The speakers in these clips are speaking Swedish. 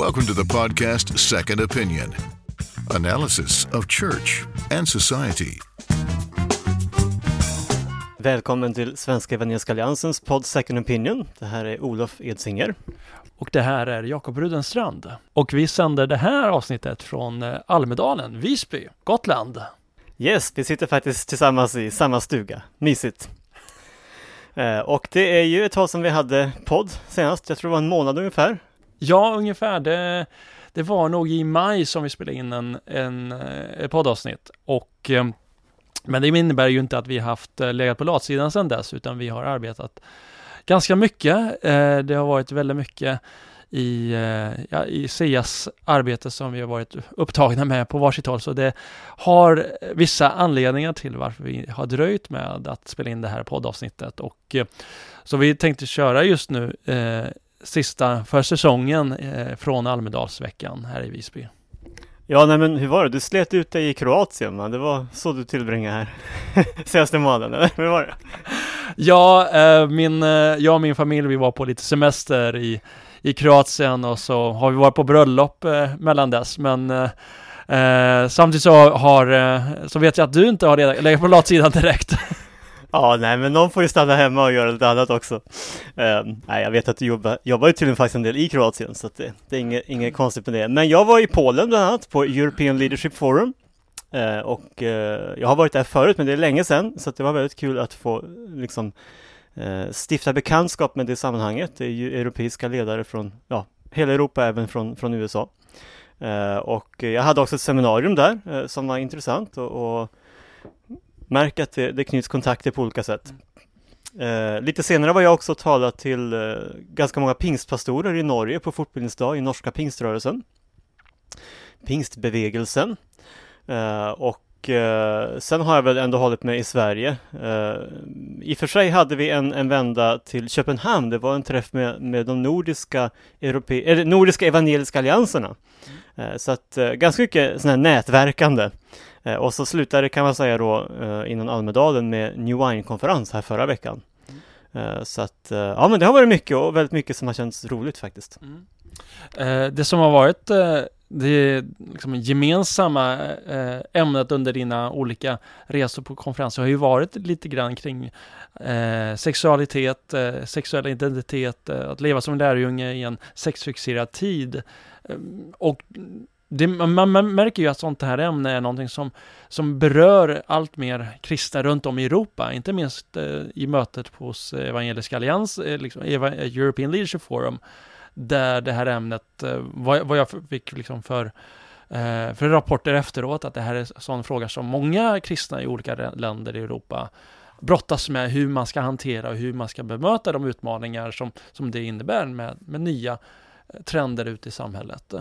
Welcome to the podcast Second Opinion analysis of church and society. Välkommen till Svenska Evangeliska Alliansens podd Second Opinion. Det här är Olof Edsinger. Och det här är Jakob Rudenstrand. Och vi sänder det här avsnittet från eh, Almedalen, Visby, Gotland. Yes, vi sitter faktiskt tillsammans i samma stuga. Mysigt. Eh, och det är ju ett tag sedan vi hade podd senast. Jag tror det var en månad ungefär. Ja, ungefär. Det, det var nog i maj som vi spelade in en, en, eh, ett poddavsnitt. Och, eh, men det innebär ju inte att vi haft eh, legat på latsidan sedan dess, utan vi har arbetat ganska mycket. Det har varit väldigt mycket i, ja, i SIAs arbete som vi har varit upptagna med på varsitt håll. Så det har vissa anledningar till varför vi har dröjt med att spela in det här poddavsnittet. Och, så vi tänkte köra just nu sista för säsongen eh, från Almedalsveckan här i Visby. Ja, nej men hur var det? Du slet ut dig i Kroatien, man. Det var så du tillbringade här senaste månaden, eller hur var det? Ja, eh, min, eh, jag och min familj, vi var på lite semester i, i Kroatien och så har vi varit på bröllop eh, mellan dess, men eh, eh, samtidigt så har, så vet jag att du inte har legat på latsidan direkt. Ja, nej men någon får ju stanna hemma och göra lite annat också. Uh, nej, jag vet att du jobbar, jobbar ju tydligen faktiskt en del i Kroatien, så det, det, är inget, inget konstigt med det. Men jag var i Polen bland annat på European Leadership Forum. Uh, och uh, jag har varit där förut, men det är länge sedan, så det var väldigt kul att få liksom eh, stifta bekantskap med det sammanhanget. Det är ju europeiska ledare från ja, hela Europa, även från, från USA. Ehm, och jag hade också ett seminarium där eh, som var intressant och, och märk att det, det knyts kontakter på olika sätt. Eh, lite senare var jag också talat till eh, ganska många pingstpastorer i Norge på fortbildningsdag i norska pingströrelsen. Pingstbevegelsen. Eh, och eh, sen har jag väl ändå hållit mig i Sverige. Eh, I och för sig hade vi en, en vända till Köpenhamn. Det var en träff med, med de nordiska, europe, nordiska evangeliska allianserna. Mm. så att ganska mycket sån här nätverkande. Eh, och så slutade det kan man säga då eh, innan Almedalen med New Wine-konferens här förra veckan. Mm. Så att, ja men det har varit mycket och väldigt mycket som har känts roligt faktiskt. Mm. Det som har varit det liksom gemensamma ämnet under dina olika resor på konferenser har ju varit lite grann kring sexualitet, sexuell identitet, att leva som lärjunge i en sexfixerad tid. Och det, man, man, märker ju att sånt här ämne är någonting som, som berör allt mer kristna runt om i Europa, inte minst eh, i mötet hos Evangeliska Allians, eh, liksom, eh, European Leadership Forum, där det här ämnet, eh, vad, vad, jag fick liksom för, eh, för rapporter efteråt, att det här är en sån fråga som många kristna i olika länder i Europa brottas med hur man ska hantera och hur man ska bemöta de utmaningar som, som det innebär med, med nya eh, trender ute i samhället.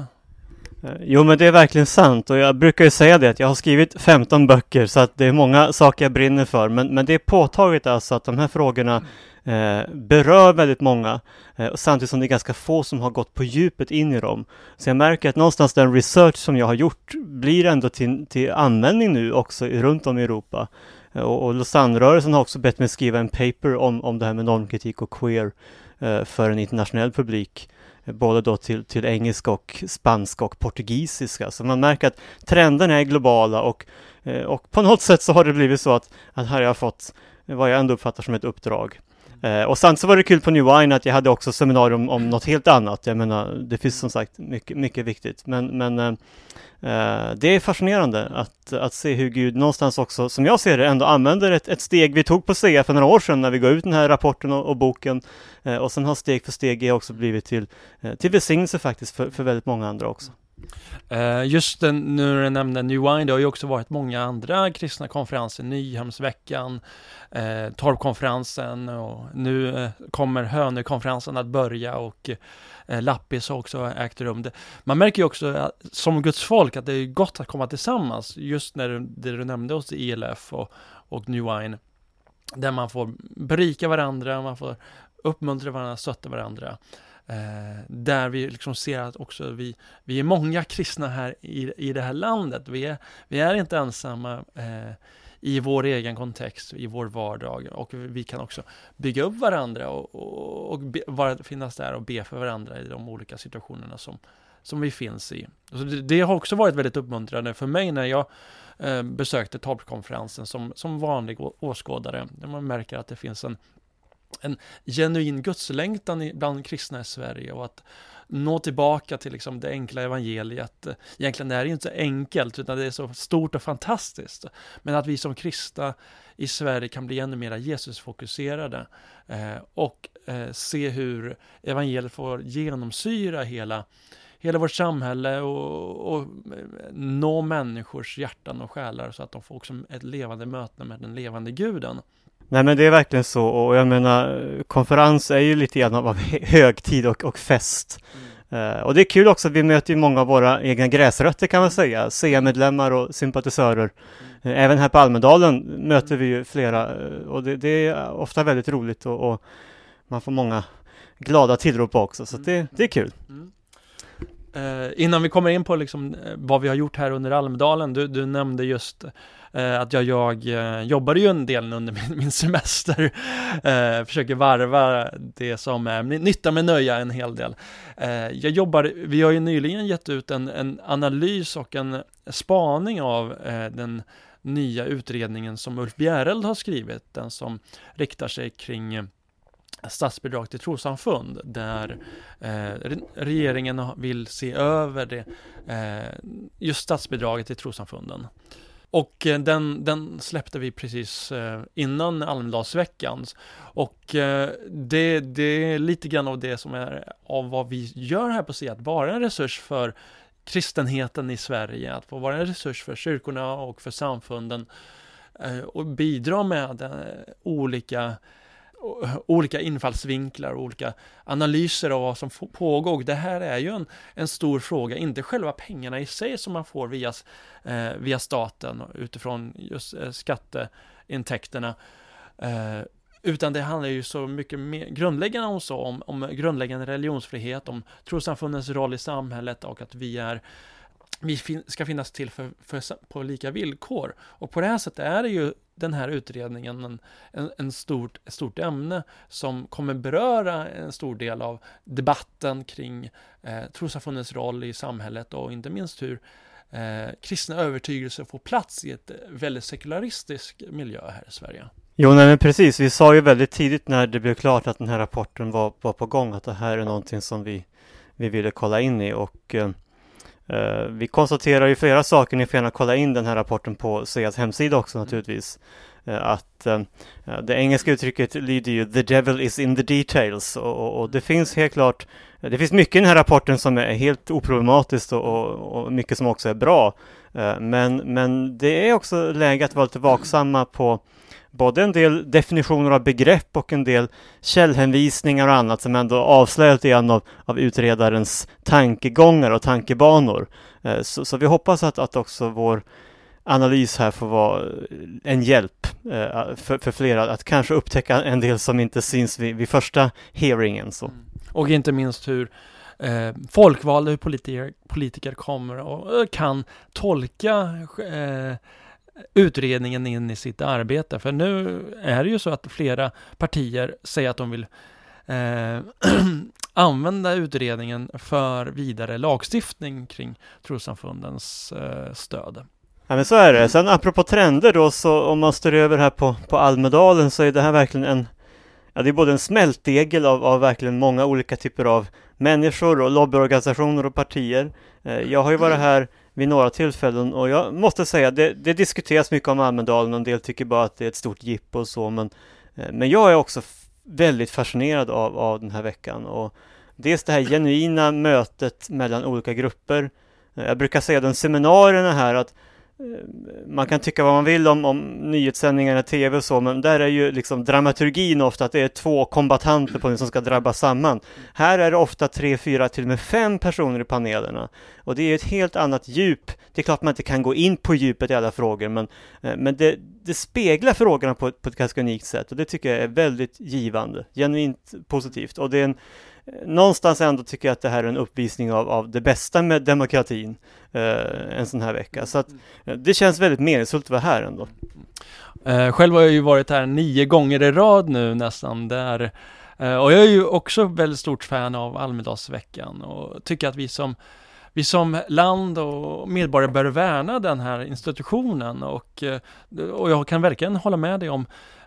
Eh, jo men det är verkligen sant och jag brukar ju säga det att jag har skrivit 15 böcker så att det är många saker jag brinner för men, men det är påtagligt alltså att de här frågorna eh, berör väldigt många eh, samtidigt som det är ganska få som har gått på djupet in i dem. Så jag märker att någonstans den research som jag har gjort blir ändå till, till användning nu också runt om i Europa. Eh, och, och Lausanne-rörelsen har också bett mig skriva en paper om, om det här med normkritik och queer eh, för en internationell publik både då till, till engelska och spanska och portugisiska. Så man märker att trenderna är globala och, eh, och på något sätt så har det blivit så att, att här har jag fått vad jag ändå uppfattar som ett uppdrag. Eh, och sen så var det kul på New Wine att jag hade också seminarium om något helt annat. Jag menar, det finns som sagt mycket, mycket viktigt. Men, men eh, eh, det är fascinerande att, att se hur Gud någonstans också, som jag ser det, ändå använder ett, ett steg vi tog på SEA för några år sedan när vi gav ut den här rapporten och, och boken. Eh, och sen har steg för steg e också blivit till, eh, till välsignelse faktiskt för, för väldigt många andra också. Eh, just den, nu när du nämnde New Wine, det har ju också varit många andra kristna konferenser, Nyhemsveckan, eh, Torpkonferensen och nu eh, kommer Hönökonferensen att börja och eh, Lappis har också ägt rum. Det, man märker ju också att, som Guds folk att det är gott att komma tillsammans, just när du, det du nämnde hos ELF och, och New Wine, där man får berika varandra, man får uppmuntra varandra, stötta varandra. Eh, där vi liksom ser att också vi, vi är många kristna här i, i det här landet. Vi är, vi är inte ensamma eh, i vår egen kontext, i vår vardag och vi kan också bygga upp varandra och, och, och be, vara, finnas där och be för varandra i de olika situationerna som, som vi finns i. Så det, det har också varit väldigt uppmuntrande för mig när jag eh, besökte torpkonferensen som, som vanlig åskådare, där man märker att det finns en en genuin gudslängtan bland kristna i Sverige och att nå tillbaka till liksom det enkla evangeliet. Egentligen är det inte så enkelt, utan det är så stort och fantastiskt. Men att vi som kristna i Sverige kan bli ännu mer Jesusfokuserade eh, och eh, se hur evangeliet får genomsyra hela, hela vårt samhälle och, och eh, nå människors hjärtan och själar så att de får också ett levande möte med den levande guden. Nej men det är verkligen så och jag menar konferens är ju lite grann av högtid och, och fest. Mm. Uh, och det är kul också, vi möter ju många av våra egna gräsrötter kan man säga, CA-medlemmar och sympatisörer. Mm. Uh, även här på Almedalen möter vi ju flera uh, och det, det, är ofta väldigt roligt och, och, man får många glada tillrop också, så det, det är kul. Eh, innan vi kommer in på liksom, eh, vad vi har gjort här under Almedalen, du, du nämnde just eh, att jag, jag eh, jobbade ju en del under min, min semester, eh, försöker varva det som är nytta med nöja en hel del. jag jobbar, vi har ju nyligen gett ut en, en analys och en spaning av den nya utredningen som Ulf Bjereld har skrivit, den som riktar sig kring statsbidrag till trossamfund där eh, regeringen vill se över det, eh, just statsbidraget till trossamfunden. Och eh, den, den släppte vi precis eh, innan Almedalsveckan. Och eh, det, det är lite grann av det som är av vad vi gör här på SIA, att vara en resurs för kristenheten i Sverige, att få vara en resurs för kyrkorna och för samfunden och bidra med olika olika infallsvinklar och olika analyser av vad som pågår. Det här är ju en, en stor fråga, inte själva pengarna i sig som man får via, eh, via staten utifrån just eh, skatteintäkterna. Eh, utan det handlar ju så mycket mer grundläggande om så, om, om grundläggande religionsfrihet, om trossamfundens roll i samhället och att vi är vi fin ska finnas till för, för, på lika villkor. Och på det här sättet är det ju den här utredningen en, en, en stort, ett stort ämne som kommer beröra en stor del av debatten kring eh, trossamfundens roll i samhället och inte minst hur eh, kristna övertygelser får plats i ett väldigt sekularistisk miljö här i Sverige. Jo, nej men precis. Vi sa ju väldigt tidigt när det blev klart att den här rapporten var, var på gång att det här är någonting som vi, vi ville kolla in i och eh, vi konstaterar ju flera saker, ni får gärna kolla in den här rapporten på SEAs hemsida också mm. naturligtvis. Uh, att uh, det engelska uttrycket lyder ju ”the devil is in the details” och, och, och, det finns helt klart, det finns mycket i den här rapporten som är helt oproblematiskt och, och mycket som också är bra. men, men det är också läge att vara lite vaksamma på både en del definitioner av begrepp och en del källhänvisningar och annat som ändå avslöjar lite grann av, av utredarens tankegångar och tankebanor. Eh, så, så, vi hoppas att, att också vår analys här får vara eh, en hjälp eh, för, för flera att kanske upptäcka en del som inte syns vid, vid första hearingen. Så. Mm. Och inte minst hur eh, folkvalda, hur politiker, politiker kommer och kan tolka eh, utredningen in i sitt arbete. För nu är det ju så att flera partier säger att de vill eh, använda utredningen för vidare lagstiftning kring trossamfundens eh, stöd. Ja men så är det. Sen apropå trender då, så om man står över här på, på Almedalen så är det här verkligen en Ja, det är både en smältdegel av, av verkligen många olika typer av människor och lobbyorganisationer och partier. Eh, jag har ju varit här vid några tillfällen och jag måste säga det, det diskuteras mycket om Almedalen och en del tycker bara att det är ett stort jippo och så men, eh, men jag är också väldigt fascinerad av, av den här veckan och dels det här genuina mötet mellan olika grupper. Jag brukar säga den seminarierna här att Eh, Eh, man kan tycka vad man vill om, om nyhetssändningarna i tv och så, men där är ju liksom dramaturgin ofta att det är två kombatanter på en som ska drabbas samman. Här är det ofta tre, fyra, till och med fem personer i panelerna. Och det är ett helt annat djup. Det är klart man inte kan gå in på djupet i alla frågor, men, eh, men det, det speglar frågorna på ett, på ett ganska unikt sätt och det tycker jag är väldigt givande, genuint positivt. Och det är en eh, någonstans ändå tycker jag att det här är en uppvisning av, av det bästa med demokratin eh, en sån här vecka. Så att eh, det känns väldigt meningsfullt att vara här ändå. Eh, själv har jag ju varit här nio gånger i rad nu nästan där eh, och jag är ju också väldigt stort fan av Almedalsveckan och tycker att vi som vi som land och medborgare bör värna den här institutionen och, eh, och jag kan verkligen hålla med dig om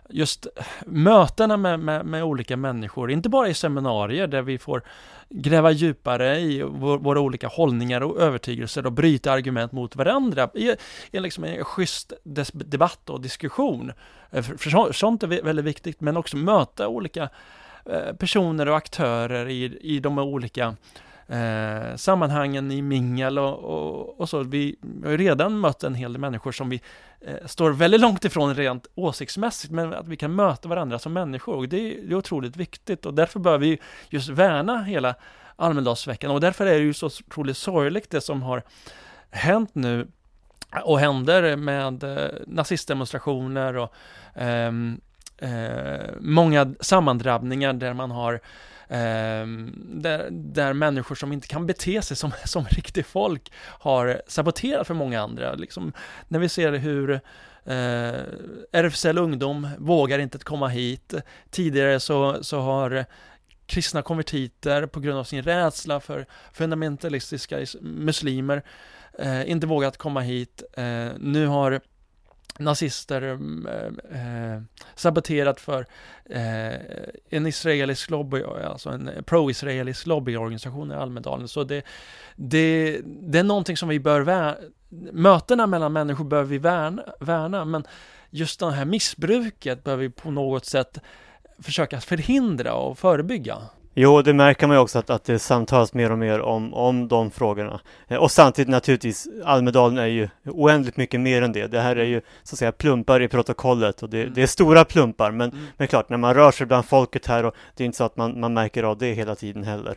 just mötena med, med, med, olika människor, inte bara i seminarier där vi får gräva djupare i vår, våra olika hållningar och övertygelser och bryta argument mot varandra i, i liksom en schysst debatt och diskussion. Eh, för, för sånt är väldigt viktigt, men också möta olika eh, personer och aktörer i, i de olika eh, sammanhangen i mingel och, och, och, så. Vi har ju redan mött en hel del människor som vi eh, står väldigt långt ifrån rent åsiktsmässigt, men att vi kan möta varandra som människor. Och det, det är otroligt viktigt och därför bör vi just värna hela Almedalsveckan och därför är det ju så otroligt sorgligt det som har hänt nu och händer med eh, nazistdemonstrationer och ehm, eh, många sammandrabbningar där man har Ehm, där, där människor som inte kan bete sig som, som riktigt folk har saboterat för många andra. Liksom, när vi ser hur eh, RFSL Ungdom vågar inte komma hit. Tidigare så, så har kristna konvertiter på grund av sin rädsla för fundamentalistiska muslimer eh, inte vågat komma hit. Eh, nu har nazister mm, eh, eh, saboterat för eh, en israelisk lobby, alltså en pro-israelisk lobbyorganisation i Almedalen. Så det, det, det är någonting som vi bör värna, mötena mellan människor bör vi värna, värna, men just det här missbruket bör vi på något sätt försöka förhindra och förebygga. Jo, det märker man ju också att, att det samtalas mer och mer om, om de frågorna. Eh, och samtidigt naturligtvis, Almedalen är ju oändligt mycket mer än det. Det här är ju så att säga plumpar i protokollet och det, mm. det är stora plumpar. Men, mm. men klart, när man rör sig bland folket här och det är inte så att man, man märker av det hela tiden heller.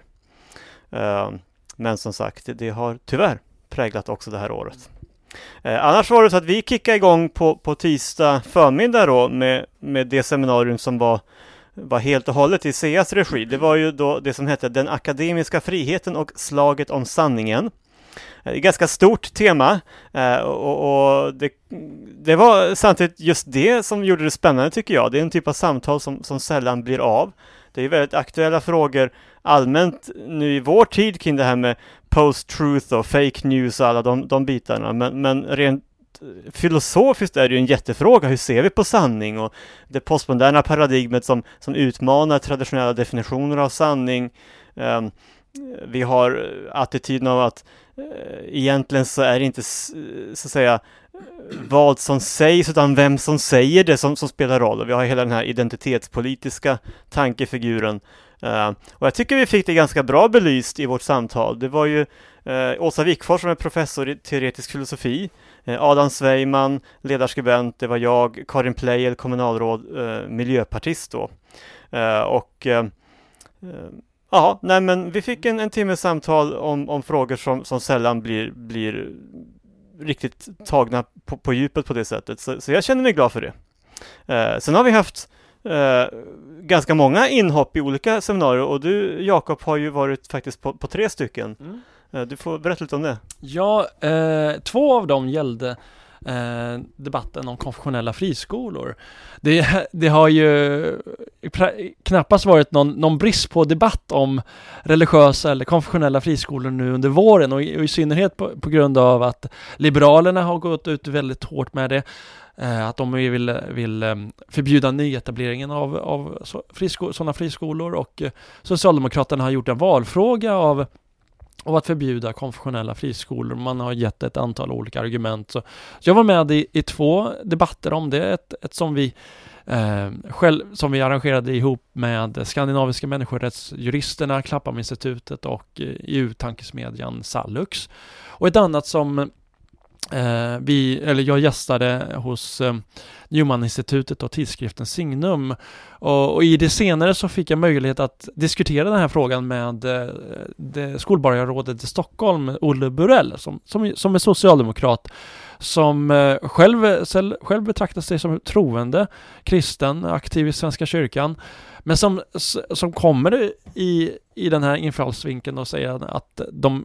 Uh, men som sagt, det, det, har tyvärr präglat också det här året. Uh, annars var det så att vi kickade igång på, på tisdag förmiddag då med, med det seminarium som var var helt och hållet i CEAs regi. Det var ju då det som hette Den akademiska friheten och slaget om sanningen. Eh, det är ett ganska stort tema eh, och, och det, det, var samtidigt just det som gjorde det spännande tycker jag. Det är en typ av samtal som, som sällan blir av. Det är väldigt aktuella frågor allmänt nu i vår tid kring det här med post-truth och fake news och alla de, de bitarna. Men, men rent filosofiskt är det ju en jättefråga. Hur ser vi på sanning? Och det postmoderna paradigmet som, som utmanar traditionella definitioner av sanning. Um, vi har eh, attityden av att uh, egentligen så är det inte eh, så att säga vad som sägs utan vem som säger det som, som spelar roll. Och vi har hela den här identitetspolitiska tankefiguren. Uh, och jag tycker vi fick det ganska bra belyst i vårt samtal. Det var ju uh, Åsa Wikfors som är professor i teoretisk filosofi Eh, Eh, Adam Sveiman, ledarskribent, det var jag, Karin Pleijel, kommunalråd, eh, miljöpartist då. Eh, och eh, eh, ja, nej men vi fick en, en timmes samtal om, om frågor som, som sällan blir, blir riktigt tagna på, på djupet på det sättet. Så, så jag känner mig glad för det. Eh, sen har vi haft eh, ganska många inhopp i olika seminarier och du Jakob har ju varit faktiskt på, på tre stycken. Mm. Eh, du får berätta lite om det. Ja, eh, två av dem gällde eh, debatten om konfessionella friskolor. Det, det har ju knappast varit någon, någon, brist på debatt om religiösa eller konfessionella friskolor nu under våren och i, och i synnerhet på, på, grund av att Liberalerna har gått ut väldigt hårt med det. Eh, att de vill, vill eh, förbjuda nyetableringen av, av frisko, sådana friskolor och eh, Socialdemokraterna har gjort en valfråga av och att förbjuda konfessionella friskolor. Man har gett ett antal olika argument. Så, så jag var med i, i, två debatter om det. Ett, ett som vi eh, själv, som vi arrangerade ihop med Skandinaviska människorättsjuristerna, Klappaminstitutet och eh, EU-tankesmedjan Sallux. Och ett annat som Eh, vi, eller jag gästade hos eh, Newman-institutet och tidskriften Signum. Och, och, i det senare så fick jag möjlighet att diskutera den här frågan med eh, det skolborgarrådet i Stockholm, Olle Burell, som, som, som är socialdemokrat, som eh, själv, själv betraktar sig som troende, kristen, aktiv i Svenska kyrkan, men som, som kommer i, i den här infallsvinkeln och säger att de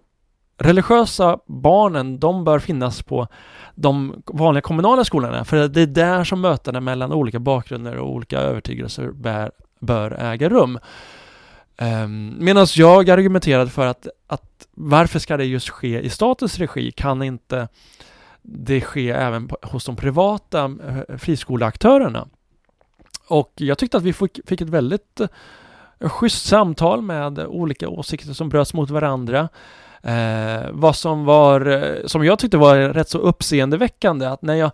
religiösa barnen, de bör finnas på de vanliga kommunala skolorna, för det är där som mötena mellan olika bakgrunder och olika övertygelser bär, bör äga rum. Um, Medan jag argumenterade för att, att varför ska det just ske i statens regi? Kan inte det ske även på, hos de privata eh, friskoleaktörerna? Och jag tyckte att vi fick, fick ett väldigt eh, schysst samtal med olika åsikter som bröts mot varandra. Eh, vad som var, eh, som jag tyckte var rätt så uppseendeväckande, att när jag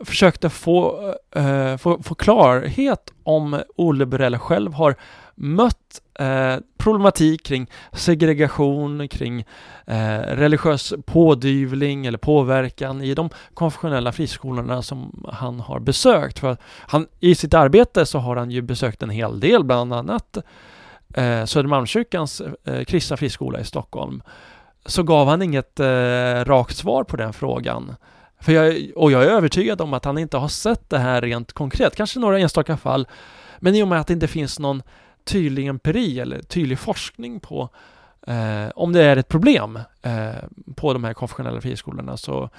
försökte få, eh, få, få klarhet om Olle Burell själv har mött eh, problematik kring segregation, kring eh, religiös pådyvling eller påverkan i de konfessionella friskolorna som han har besökt. För han, I sitt arbete så har han ju besökt en hel del, bland annat eh, Södermalmskyrkans eh, kristna friskola i Stockholm så gav han inget eh, rakt svar på den frågan. För jag, och jag är övertygad om att han inte har sett det här rent konkret, kanske några enstaka fall, men i och med att det inte finns någon tydlig empiri eller tydlig forskning på eh, om det är ett problem eh, på de här konfessionella friskolorna så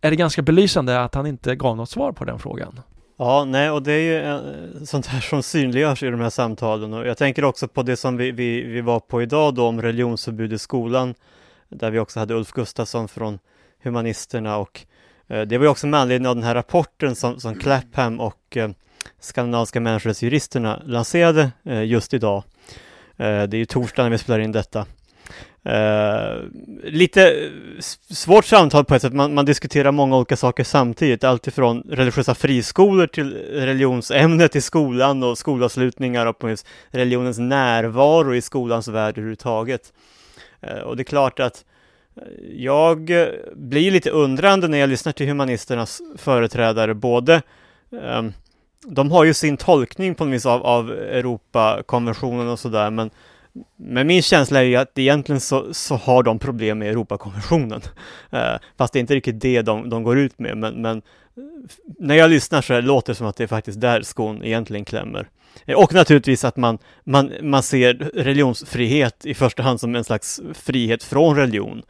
är det ganska belysande att han inte gav något svar på den frågan. Ja, nej, och det är ju eh, sånt här som synliggörs i de här samtalen och jag tänker också på det som vi, vi, vi var på idag då om religionsförbud i skolan där vi också hade Ulf Gustafsson från Humanisterna och eh, det var ju också med anledning av den här rapporten som, som Clapham och eh, Skandinaviska människorättsjuristerna lanserade eh, just idag. Eh, det är ju torsdag när vi spelar in detta. Uh, lite svårt samtal på ett sätt, man, man, diskuterar många olika saker samtidigt, alltifrån religiösa friskolor till religionsämnet i skolan och skolavslutningar och på religionens närvaro i skolans värld överhuvudtaget. Uh, och det är klart att eh, jag blir lite undrande när jag lyssnar till humanisternas företrädare, både um, de har ju sin tolkning på något vis av, av Europakonventionen och sådär, men men min känsla är ju att egentligen så, så har de problem med Europakonventionen. Eh, fast det är inte riktigt det de, de går ut med, men, men eh, när jag lyssnar så låter det som att det är faktiskt där skon egentligen klämmer. Eh, och naturligtvis att man, man, man ser religionsfrihet i första hand som en slags frihet från religion.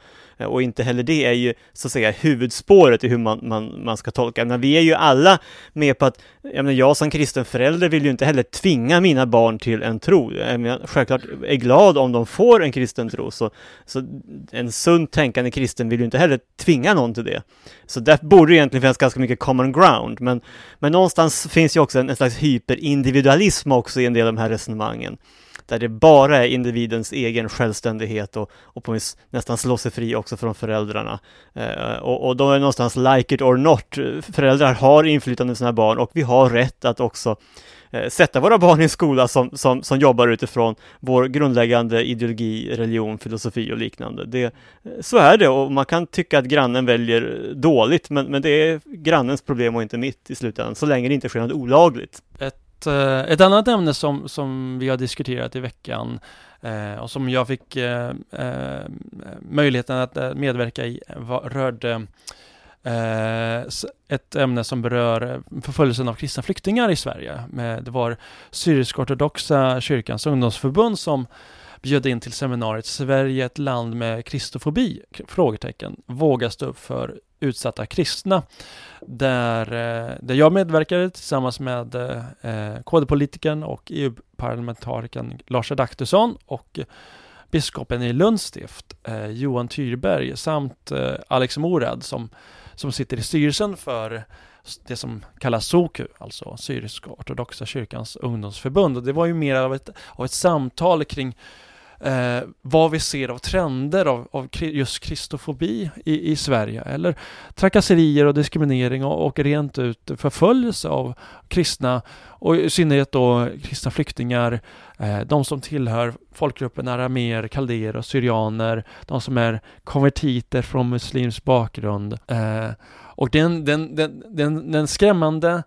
Eh, och inte heller det är ju så att säga huvudspåret i hur man, man, man ska tolka. Men vi är ju alla med på att, jag, menar, jag som kristen förälder vill ju inte heller tvinga mina barn till en tro. Eh, jag menar, självklart är glad om de får en kristen tro, så, så en sunt tänkande kristen vill ju inte heller tvinga någon till det. Så där borde det egentligen finnas ganska mycket common ground, men, men någonstans finns ju också en, en slags hyperindividualism också i en del av de här resonemangen där det bara är individens egen självständighet och, och på vis nästan slå sig fri också från föräldrarna. Eh, och, och då är det någonstans like it or not, föräldrar har inflytande över sina barn och vi har rätt att också eh, sätta våra barn i en skola som, som, som jobbar utifrån vår grundläggande ideologi, religion, filosofi och liknande. Det, eh, så är det och man kan tycka att grannen väljer dåligt men, men det är grannens problem och inte mitt i slutändan, så länge det inte sker något olagligt. Ett Eh, ett annat ämne som, som vi har diskuterat i veckan eh, och som jag fick eh, eh möjligheten att eh, medverka i var, rörde eh, ett ämne som berör förföljelsen av kristna flyktingar i Sverige. Det var Syrisk-ortodoxa kyrkans ungdomsförbund som bjöd in till seminariet Sverige ett land med kristofobi? Frågetecken. Våga stå upp för utsatta kristna. Där, eh, där jag medverkade tillsammans med eh, eh, KD-politikern och EU-parlamentarikern Lars Adaktusson och biskopen i Lunds stift, eh, Johan Tyrberg, samt eh, Alex Morad som, som sitter i styrelsen för det som kallas SOKU, alltså Syrisk-ortodoxa kyrkans ungdomsförbund. Och det var ju mer av ett, av ett samtal kring eh, vad vi ser av trender av, av just kristofobi i, i Sverige eller trakasserier och diskriminering och, och rent ut förföljelse av kristna och i synnerhet då kristna flyktingar, eh, de som tillhör folkgruppen arameer, kaldéer och syrianer, de som är konvertiter från muslimsk bakgrund. Eh, och den, den, den, den, den skrämmande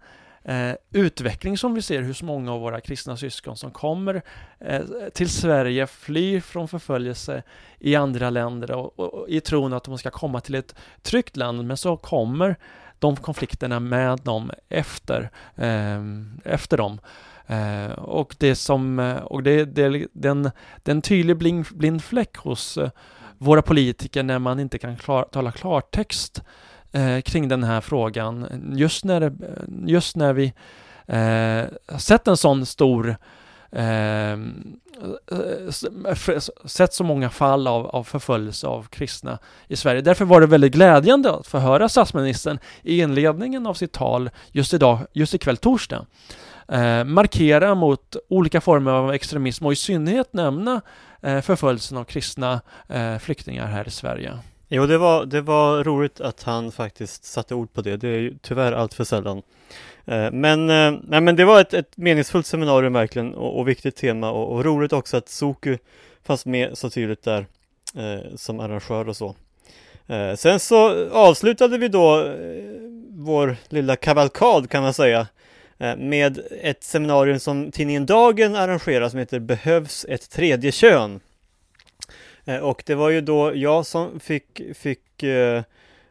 eh, utveckling som vi ser hos många av våra kristna syskon som kommer eh, till Sverige, flyr från förföljelse i andra länder och, och, och, i tron att de ska komma till ett tryggt land, men så kommer de konflikterna med dem efter, eh, efter dem. Eh, och det som, eh, och det, det, den, den tydlig blind, blind fläck hos eh, våra politiker när man inte kan klar, tala klartext eh, kring den här frågan. Just när, just när vi eh, sett en sån stor eh, sett så många fall av, av förföljelse av kristna i Sverige. Därför var det väldigt glädjande att få höra statsministern i inledningen av sitt tal just idag, just ikväll torsdag, eh, markera mot olika former av extremism och i synnerhet nämna eh, förföljelsen av kristna eh, flyktingar här i Sverige. Jo, det var, det var roligt att han faktiskt satte ord på det. Det är ju tyvärr allt för sällan. Eh, men, eh, nej, men det var ett, ett meningsfullt seminarium verkligen och, och viktigt tema och, och, roligt också att Soku fanns med så tydligt där eh, som arrangör och så. Eh, sen så avslutade vi då eh, vår lilla kavalkad kan man säga eh, med ett seminarium som tidningen Dagen arrangerar som heter Behövs ett tredje kön? Eh, och det var ju då jag som fick, fick eh,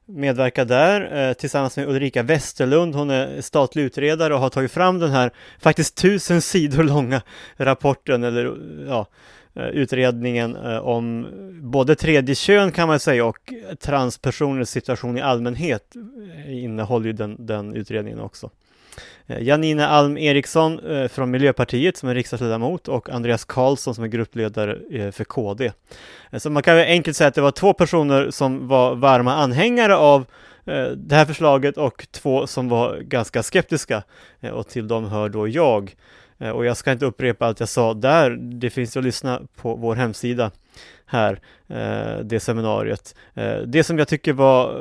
medverka där eh, tillsammans med Ulrika Westerlund. Hon är statlig utredare och har tagit fram den här faktiskt tusen sidor långa rapporten eller ja, utredningen om både tredje kön kan man säga och transpersoners situation i allmänhet innehåller ju den, den utredningen också. Eh, Janina Alm Eriksson eh, från Miljöpartiet som är riksdagsledamot och Andreas Karlsson som är gruppledare eh, för KD. Så man kan enkelt säga att det var två personer som var varma anhängare av det här förslaget och två som var ganska skeptiska och till dem hör då jag. Och jag ska inte upprepa allt jag sa där, det finns att lyssna på vår hemsida här, det seminariet. Det som jag tycker var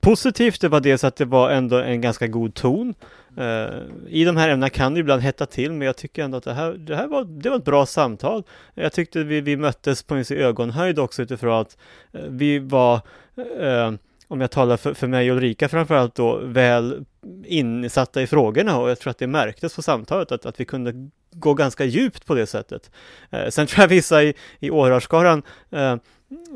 positivt, det var dels att det var ändå en ganska god ton. Uh, I de här ämnena kan det ibland hetta till, men jag tycker ändå att det här, det här var, det var ett bra samtal. Jag tyckte vi, vi möttes på en ögonhöjd också utifrån att uh, vi var, uh, om jag talar för, för mig och Ulrika framförallt då, väl insatta i frågorna och jag tror att det märktes på samtalet att, att vi kunde gå ganska djupt på det sättet. sen tror jag vissa i, i åhörarskaran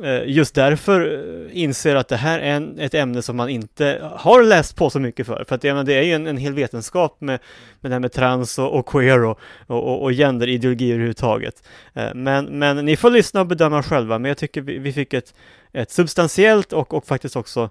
Eh, just därför eh, inser att det här är en, ett ämne som man inte har läst på så mycket för. För att menar, det är ju en, en hel vetenskap med, med det här med trans och, och queer och, och, och genderideologi överhuvudtaget. Eh, men, men ni får lyssna och bedöma själva, men jag tycker vi, vi fick ett, ett substantiellt och, och faktiskt också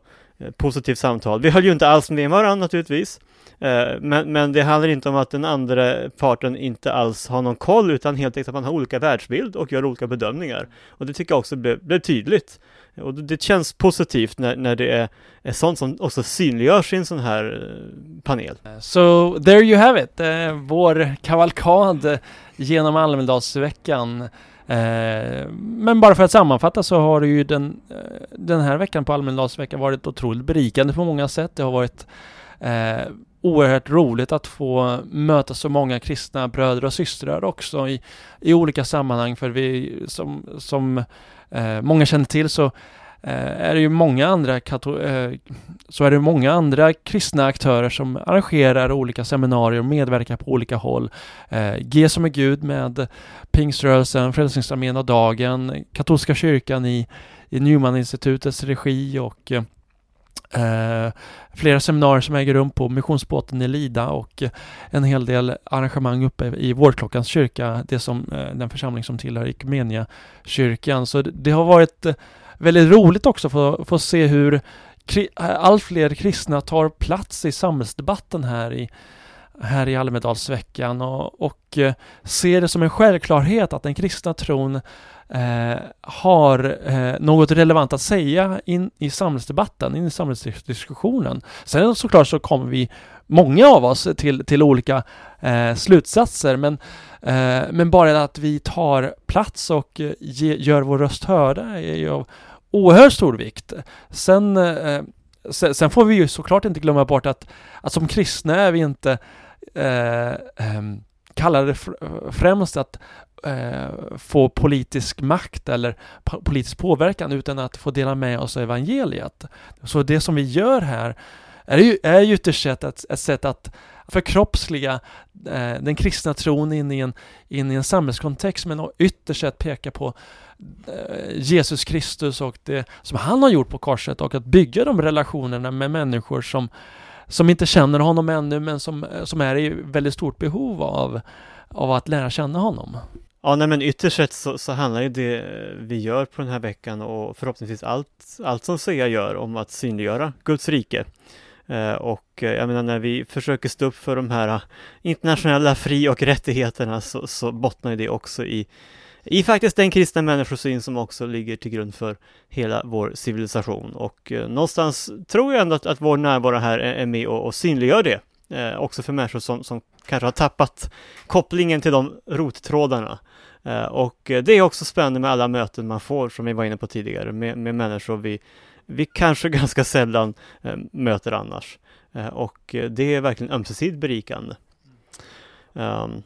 positivt samtal. Vi höll ju inte alls med varandra naturligtvis. Eh, men, men det handlar inte om att den andra parten inte alls har någon koll utan helt enkelt att man har olika världsbild och gör olika bedömningar. Och det tycker jag också blev, blev tydligt. Och det känns positivt när, när det är, är sånt som också synliggörs i en sån här eh, panel. So there you have it, uh, vår kavalkad genom Almedalsveckan. Men bara för att sammanfatta så har det ju den, den här veckan på Almedalsveckan varit otroligt berikande på många sätt. Det har varit oerhört roligt att få möta så många kristna bröder och systrar också i, i olika sammanhang för vi som, som eh, många känner till så eh, är det ju många andra eh, så är det många andra kristna aktörer som arrangerar olika seminarier och medverkar på olika håll. Eh, G som är Gud med Pingströrelsen, Frälsningsarmén och Dagen, Katolska kyrkan i, i Newman-institutets regi och eh, Eh, flera seminarier som äger rum på missionsbåten i Lida och en hel del arrangemang uppe i Vårklockans kyrka, det som, eh, den församling som tillhör kyrkan. Så det, det har varit eh, väldigt roligt också för, för att se hur kri, allt fler kristna tar plats i samhällsdebatten här i här i Almedalsveckan och, och eh, ser det som en självklarhet att den kristna tron eh, har eh, något relevant att säga in i samhällsdebatten, in i samhällsdiskussionen. Sen såklart så kommer vi, många av oss, till, till olika eh, slutsatser, men, eh, men bara att vi tar plats och eh, ge, gör vår röst hörda är ju av oerhört stor vikt. Sen, eh, sen, sen, får vi ju såklart inte glömma bort att, att som kristna är vi inte eh, ehm, främst att eh, få politisk makt eller politisk påverkan utan att få dela med oss av evangeliet. Så det som vi gör här är ju, är ju ytterst ett, ett sätt att förkroppsliga eh, den kristna tron in i, en, in i en samhällskontext men ytterst att peka på eh, Jesus Kristus och det som han har gjort på korset och att bygga de relationerna med människor som, som inte känner honom ännu men som, som är i väldigt stort behov av, av att lära känna honom. Ja, nej men ytterst sett så, så, handlar ju det eh, vi gör på den här veckan och förhoppningsvis allt, allt som SEA gör om att synliggöra Guds rike. Eh, och eh, jag menar när vi försöker stå upp för de här eh, internationella fri och rättigheterna så, så bottnar det också i, i faktiskt den kristna människosyn som också ligger till grund för hela vår civilisation. Och eh, någonstans tror jag ändå att, att vår närvaro här är, är med och, och synliggör det. Eh, också för människor som, som kanske har tappat kopplingen till de rottrådarna. Eh, och det är också spännande med alla möten man får, som vi var inne på tidigare, med, med människor vi vi kanske ganska sällan eh, möter annars. Eh, och det är verkligen ömsesidigt berikande. Um,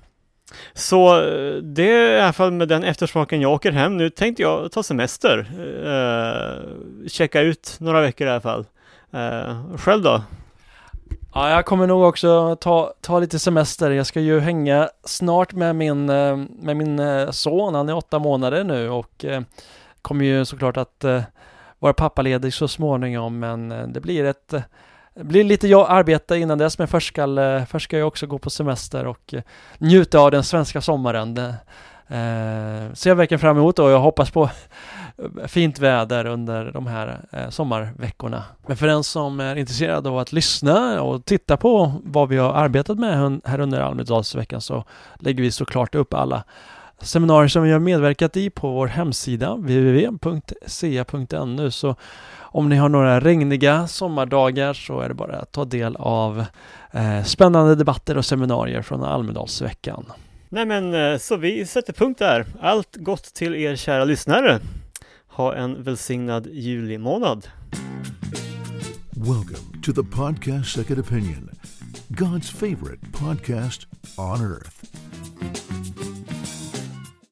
så det är i alla fall med den eftersmaken jag åker hem. Nu tänkte jag ta semester. Uh, checka ut några veckor i alla fall. Uh, själv då? Ja, jag kommer nog också ta, ta lite semester. Jag ska ju hänga snart med min, eh, med min eh, son. Han är åtta månader nu och eh, kommer ju såklart att vara pappaledig så småningom men det blir ett det blir lite jag arbete innan dess men först ska, först ska jag också gå på semester och njuta av den svenska sommaren. Det, eh, ser jag verkligen fram emot och jag hoppas på fint väder under de här eh, sommarveckorna. Men för den som är intresserad av att lyssna och titta på vad vi har arbetat med här under Almedalsveckan så lägger vi såklart upp alla seminarier som vi har medverkat i på vår hemsida www.sea.nu så om ni har några regniga sommardagar så är det bara att ta del av eh, spännande debatter och seminarier från Almedalsveckan. Nej men eh, så vi sätter punkt där. Allt gott till er kära lyssnare. Ha en välsignad julimånad. Welcome to the podcast Second Opinion, God's favorite podcast on earth.